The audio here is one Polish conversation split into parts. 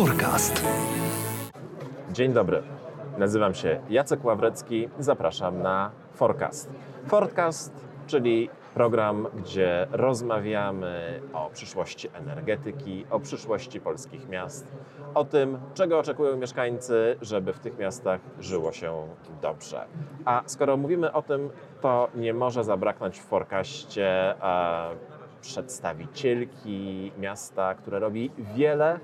Forecast. Dzień dobry. Nazywam się Jacek Ławrecki. Zapraszam na Forecast. Forecast, czyli program, gdzie rozmawiamy o przyszłości energetyki, o przyszłości polskich miast, o tym, czego oczekują mieszkańcy, żeby w tych miastach żyło się dobrze. A skoro mówimy o tym, to nie może zabraknąć w Forecaście e, przedstawicielki miasta, które robi wiele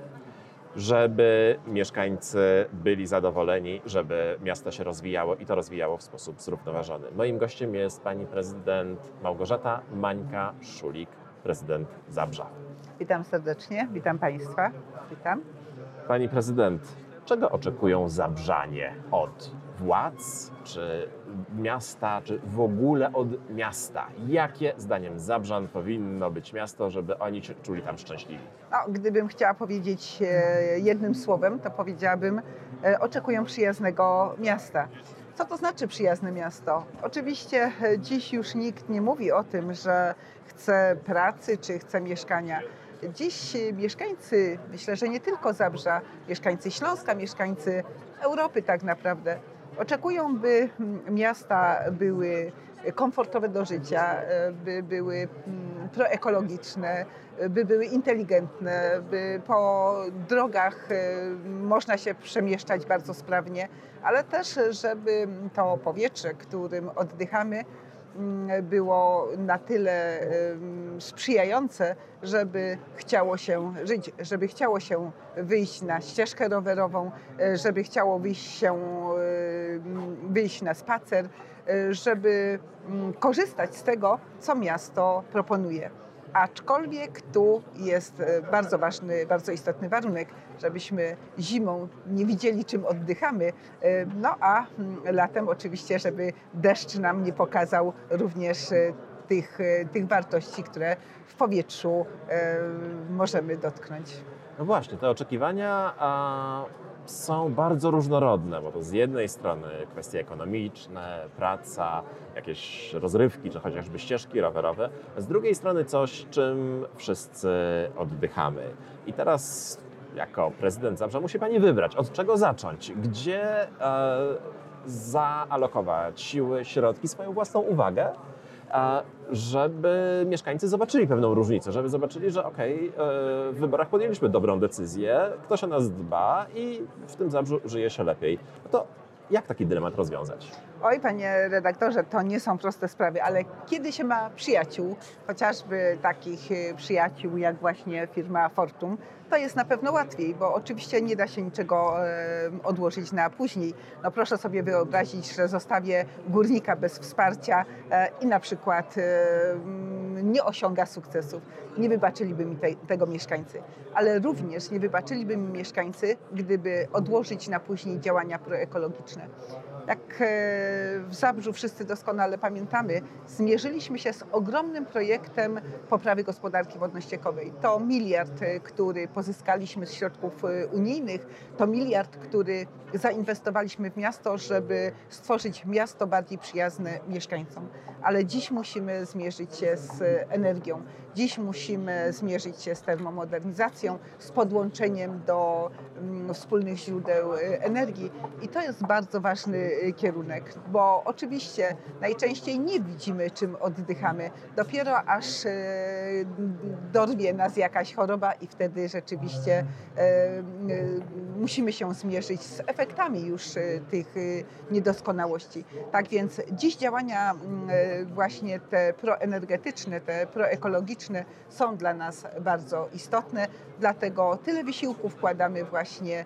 żeby mieszkańcy byli zadowoleni, żeby miasto się rozwijało i to rozwijało w sposób zrównoważony. Moim gościem jest pani prezydent Małgorzata Mańka-Szulik, prezydent Zabrza. Witam serdecznie, witam Państwa. Witam. Pani prezydent, czego oczekują Zabrzanie od władz, czy miasta, czy w ogóle od miasta? Jakie zdaniem Zabrzan powinno być miasto, żeby oni się czuli tam szczęśliwi? No, gdybym chciała powiedzieć e, jednym słowem, to powiedziałabym, e, oczekują przyjaznego miasta. Co to znaczy przyjazne miasto? Oczywiście e, dziś już nikt nie mówi o tym, że chce pracy czy chce mieszkania. Dziś mieszkańcy, myślę, że nie tylko Zabrza, mieszkańcy Śląska, mieszkańcy Europy tak naprawdę, oczekują, by mm, miasta były komfortowe do życia, e, by były mm, proekologiczne, by były inteligentne, by po drogach e, można się przemieszczać bardzo sprawnie, ale też, żeby to powietrze, którym oddychamy, było na tyle sprzyjające, żeby chciało się żyć, żeby chciało się wyjść na ścieżkę rowerową, e, żeby chciało wyjść się wyjść na spacer, e, żeby mm, korzystać z tego, co miasto proponuje. Aczkolwiek tu jest e, bardzo ważny, bardzo istotny warunek, żebyśmy zimą nie widzieli, czym oddychamy, e, no a mm, latem oczywiście, żeby deszcz nam nie pokazał również e, tych, tych wartości, które w powietrzu możemy dotknąć. No właśnie, te oczekiwania a, są bardzo różnorodne, bo to z jednej strony kwestie ekonomiczne, praca, jakieś rozrywki, czy chociażby ścieżki rowerowe, a z drugiej strony coś, czym wszyscy oddychamy. I teraz jako prezydent Zabrze musi Pani wybrać, od czego zacząć, gdzie e, zaalokować siły, środki, swoją własną uwagę, żeby mieszkańcy zobaczyli pewną różnicę, żeby zobaczyli, że okej, e, w wyborach podjęliśmy dobrą decyzję, ktoś o nas dba i w tym Zabrzu żyje się lepiej. No to jak taki dylemat rozwiązać? Oj, panie redaktorze, to nie są proste sprawy, ale kiedy się ma przyjaciół, chociażby takich y, przyjaciół jak właśnie firma Fortum, to jest na pewno łatwiej, bo oczywiście nie da się niczego odłożyć na później. No proszę sobie wyobrazić, że zostawię górnika bez wsparcia e, i na przykład nie osiąga sukcesów. Nie wybaczyliby mi te, tego mieszkańcy, ale również nie wybaczyliby mi mieszkańcy, gdyby odłożyć na później działania proekologiczne. Jak e, w Zabrzu wszyscy doskonale pamiętamy, zmierzyliśmy się z ogromnym projektem poprawy gospodarki wodno-ściekowej. To miliard, e, który pozyskaliśmy z środków e, unijnych, to miliard, który zainwestowaliśmy w miasto, żeby stworzyć miasto bardziej przyjazne mieszkańcom. Ale dziś musimy zmierzyć się z energią. Dziś musimy zmierzyć się z termomodernizacją, z podłączeniem do mm, wspólnych źródeł energii. I to jest bardzo ważny kierunek, bo oczywiście najczęściej nie widzimy, czym oddychamy. Dopiero aż e, dorwie nas jakaś choroba i wtedy rzeczywiście e, musimy się zmierzyć z efektami już tych niedoskonałości. Tak więc dziś działania mm, właśnie te proenergetyczne, te proekologiczne są dla nas bardzo istotne, dlatego tyle wysiłków wkładamy właśnie e,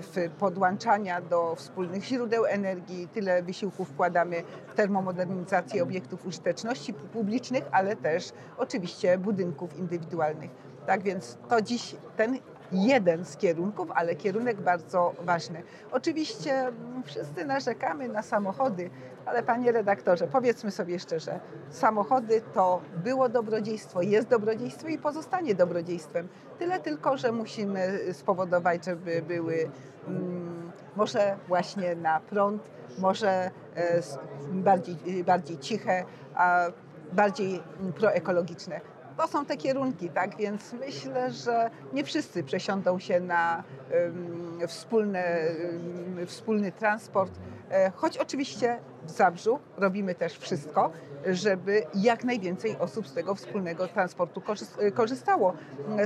w podłączania do wspólnych źródeł energii, tyle wysiłków wkładamy w termomodernizację obiektów użyteczności publicznych, ale też oczywiście budynków indywidualnych. Tak więc to dziś ten jeden z kierunków, ale kierunek bardzo ważny. Oczywiście mm, wszyscy narzekamy na samochody, ale panie redaktorze, powiedzmy sobie szczerze, samochody to było dobrodziejstwo, jest dobrodziejstwo i pozostanie dobrodziejstwem. Tyle tylko, że musimy spowodować, żeby były mm, może właśnie na prąd, może e, bardziej, bardziej ciche, a bardziej mm, proekologiczne. To są te kierunki, tak? Więc myślę, że nie wszyscy przesiądą się na wspólne, wspólny transport, e, choć oczywiście w Zabrzu robimy też wszystko, żeby jak najwięcej osób z tego wspólnego transportu korzystało.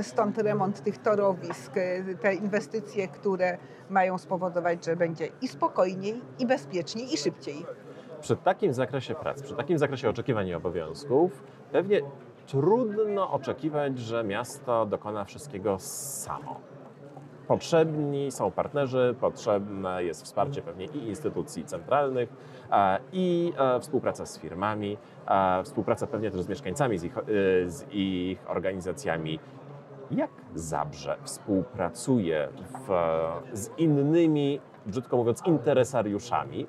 Stąd remont tych torowisk, te inwestycje, które mają spowodować, że będzie i spokojniej, i bezpieczniej, i szybciej. Przy takim zakresie prac, przy takim zakresie oczekiwań i obowiązków, pewnie trudno oczekiwać, że miasto dokona wszystkiego samo. Potrzebni są partnerzy, potrzebne jest wsparcie pewnie i instytucji centralnych, i e, współpraca z firmami, współpraca pewnie też z mieszkańcami, z ich, e, z ich organizacjami. Jak Zabrze współpracuje w, z innymi, brzydko mówiąc, interesariuszami,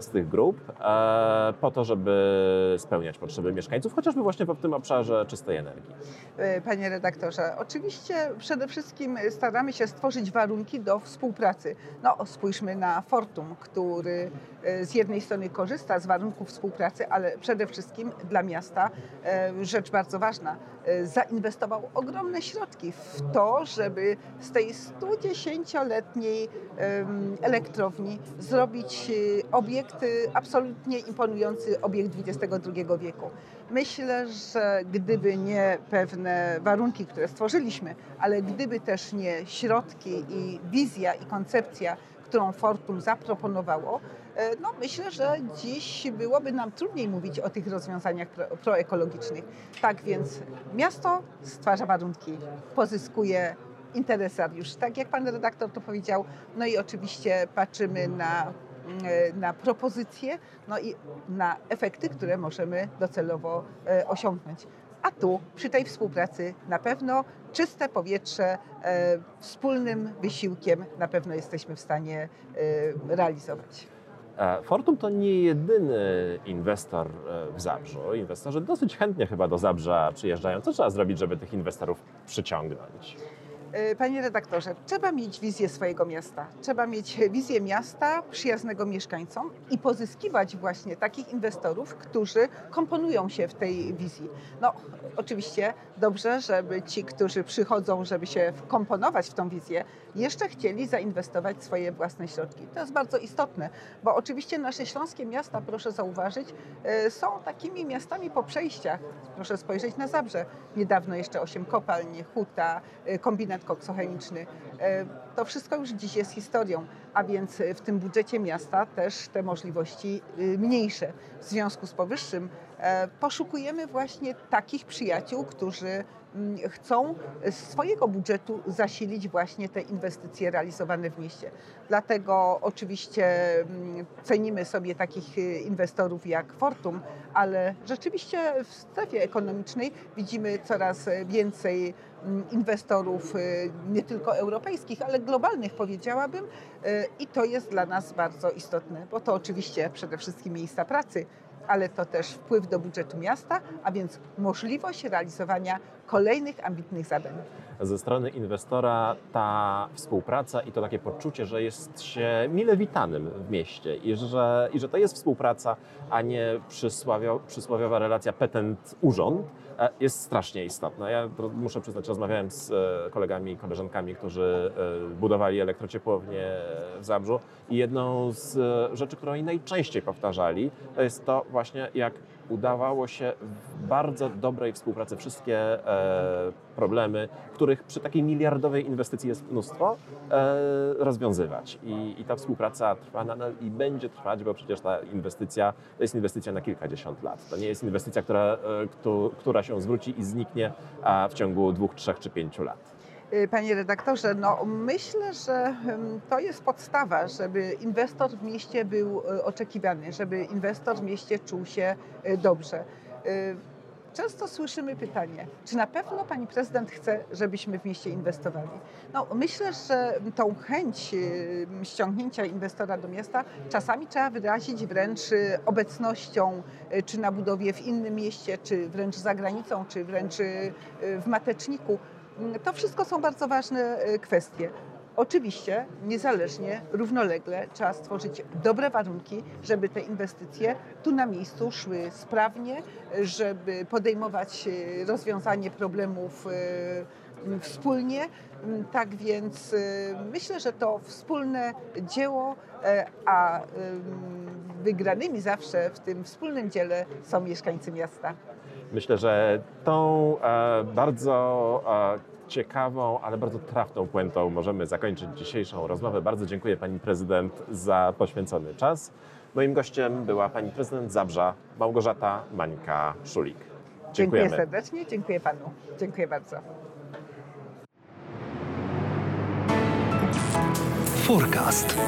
z tych grup e, po to, żeby spełniać potrzeby mieszkańców, chociażby właśnie w tym obszarze czystej energii. E, panie redaktorze, oczywiście przede wszystkim staramy się stworzyć warunki do współpracy. No, spójrzmy na Fortum, który e, z jednej strony korzysta z warunków współpracy, ale przede wszystkim dla miasta rzecz bardzo ważna. Zainwestował ogromne środki w to, żeby z tej 110-letniej elektrowni zrobić obiekt, obiekt absolutnie imponujący, obiekt XXI wieku. Myślę, że gdyby nie pewne warunki, które stworzyliśmy, ale gdyby też nie środki i wizja i koncepcja, którą Fortum zaproponowało, e, no myślę, że dziś byłoby nam trudniej mówić o tych rozwiązaniach pro, proekologicznych. Tak więc miasto stwarza warunki, pozyskuje interesariusz, tak jak pan redaktor to powiedział, no i oczywiście patrzymy na na propozycje, no i na efekty, które możemy docelowo e, osiągnąć. A tu przy tej współpracy na pewno czyste powietrze e, wspólnym wysiłkiem na pewno jesteśmy w stanie realizować. Fortum to nie jedyny inwestor w Zabrzu. Inwestorzy dosyć chętnie chyba do Zabrza przyjeżdżają. Co trzeba zrobić, żeby tych inwestorów przyciągnąć? E, panie redaktorze, trzeba mieć wizję swojego miasta. Trzeba mieć wizję miasta przyjaznego mieszkańcom i pozyskiwać właśnie takich inwestorów, którzy komponują się w tej wizji. No, oczywiście dobrze, żeby ci, którzy przychodzą, żeby się wkomponować w tą wizję, jeszcze chcieli zainwestować swoje własne środki. To jest bardzo istotne, bo oczywiście nasze śląskie miasta, proszę zauważyć, e, są takimi miastami po przejściach. Proszę spojrzeć na Zabrze. Niedawno jeszcze osiem kopalń, huta, e, kombinat koksochemiczny. E, to wszystko już dziś jest historią, a więc w tym budżecie miasta też te możliwości mniejsze. W związku z powyższym poszukujemy właśnie takich przyjaciół, którzy chcą z swojego budżetu zasilić właśnie te inwestycje realizowane w mieście. Dlatego oczywiście mm, cenimy sobie takich y, inwestorów jak Fortum, ale rzeczywiście w strefie ekonomicznej widzimy coraz więcej mm, inwestorów y, nie tylko europejskich, ale globalnych powiedziałabym y, i to jest dla nas bardzo istotne, bo to oczywiście przede wszystkim miejsca pracy, ale to też wpływ do budżetu miasta, a więc możliwość realizowania kolejnych ambitnych zadań. Ze strony inwestora ta współpraca i to takie poczucie, że jest się mile witanym w mieście i że, i że to jest współpraca, a nie przysłowiowa relacja petent-urząd, e, jest strasznie istotna. Ja muszę przyznać, rozmawiałem z e, kolegami i koleżankami, którzy e, budowali elektrociepłownię w Zabrzu i jedną z rzeczy, którą oni najczęściej powtarzali, to jest to właśnie, jak udawało się w bardzo dobrej współpracy wszystkie e, problemy, których przy takiej miliardowej inwestycji jest mnóstwo, e, rozwiązywać. I, I, ta współpraca trwa nadal i będzie trwać, bo przecież ta inwestycja to jest inwestycja na kilkadziesiąt lat. To nie jest inwestycja, która, e, która się zwróci i zniknie w ciągu dwóch, trzech czy pięciu lat. Y, panie redaktorze, no myślę, że to jest podstawa, żeby inwestor w mieście był y, oczekiwany, żeby inwestor w mieście czuł się y, dobrze. Często słyszymy pytanie, czy na pewno pani prezydent chce, żebyśmy w mieście inwestowali? No, myślę, że tą chęć ściągnięcia inwestora do miasta czasami trzeba wyrazić wręcz obecnością, czy na budowie w innym mieście, czy wręcz za granicą, czy wręcz w Mateczniku. To wszystko są bardzo ważne e, kwestie. Oczywiście, niezależnie, równolegle trzeba stworzyć dobre warunki, żeby te inwestycje tu na miejscu szły sprawnie, żeby podejmować e, rozwiązanie problemów e, wspólnie. Tak więc myślę, że to wspólne dzieło, a wygranymi zawsze w tym wspólnym dziele są mieszkańcy miasta. Myślę, że tą e, bardzo e, ciekawą, ale bardzo trafną puentą możemy zakończyć dzisiejszą rozmowę. Bardzo dziękuję Pani Prezydent za poświęcony czas. Moim gościem była Pani Prezydent Zabrza, Małgorzata Mańka-Szulik. Dziękuję Dziękujemy. serdecznie, dziękuję panu. Dziękuję bardzo. Forecast.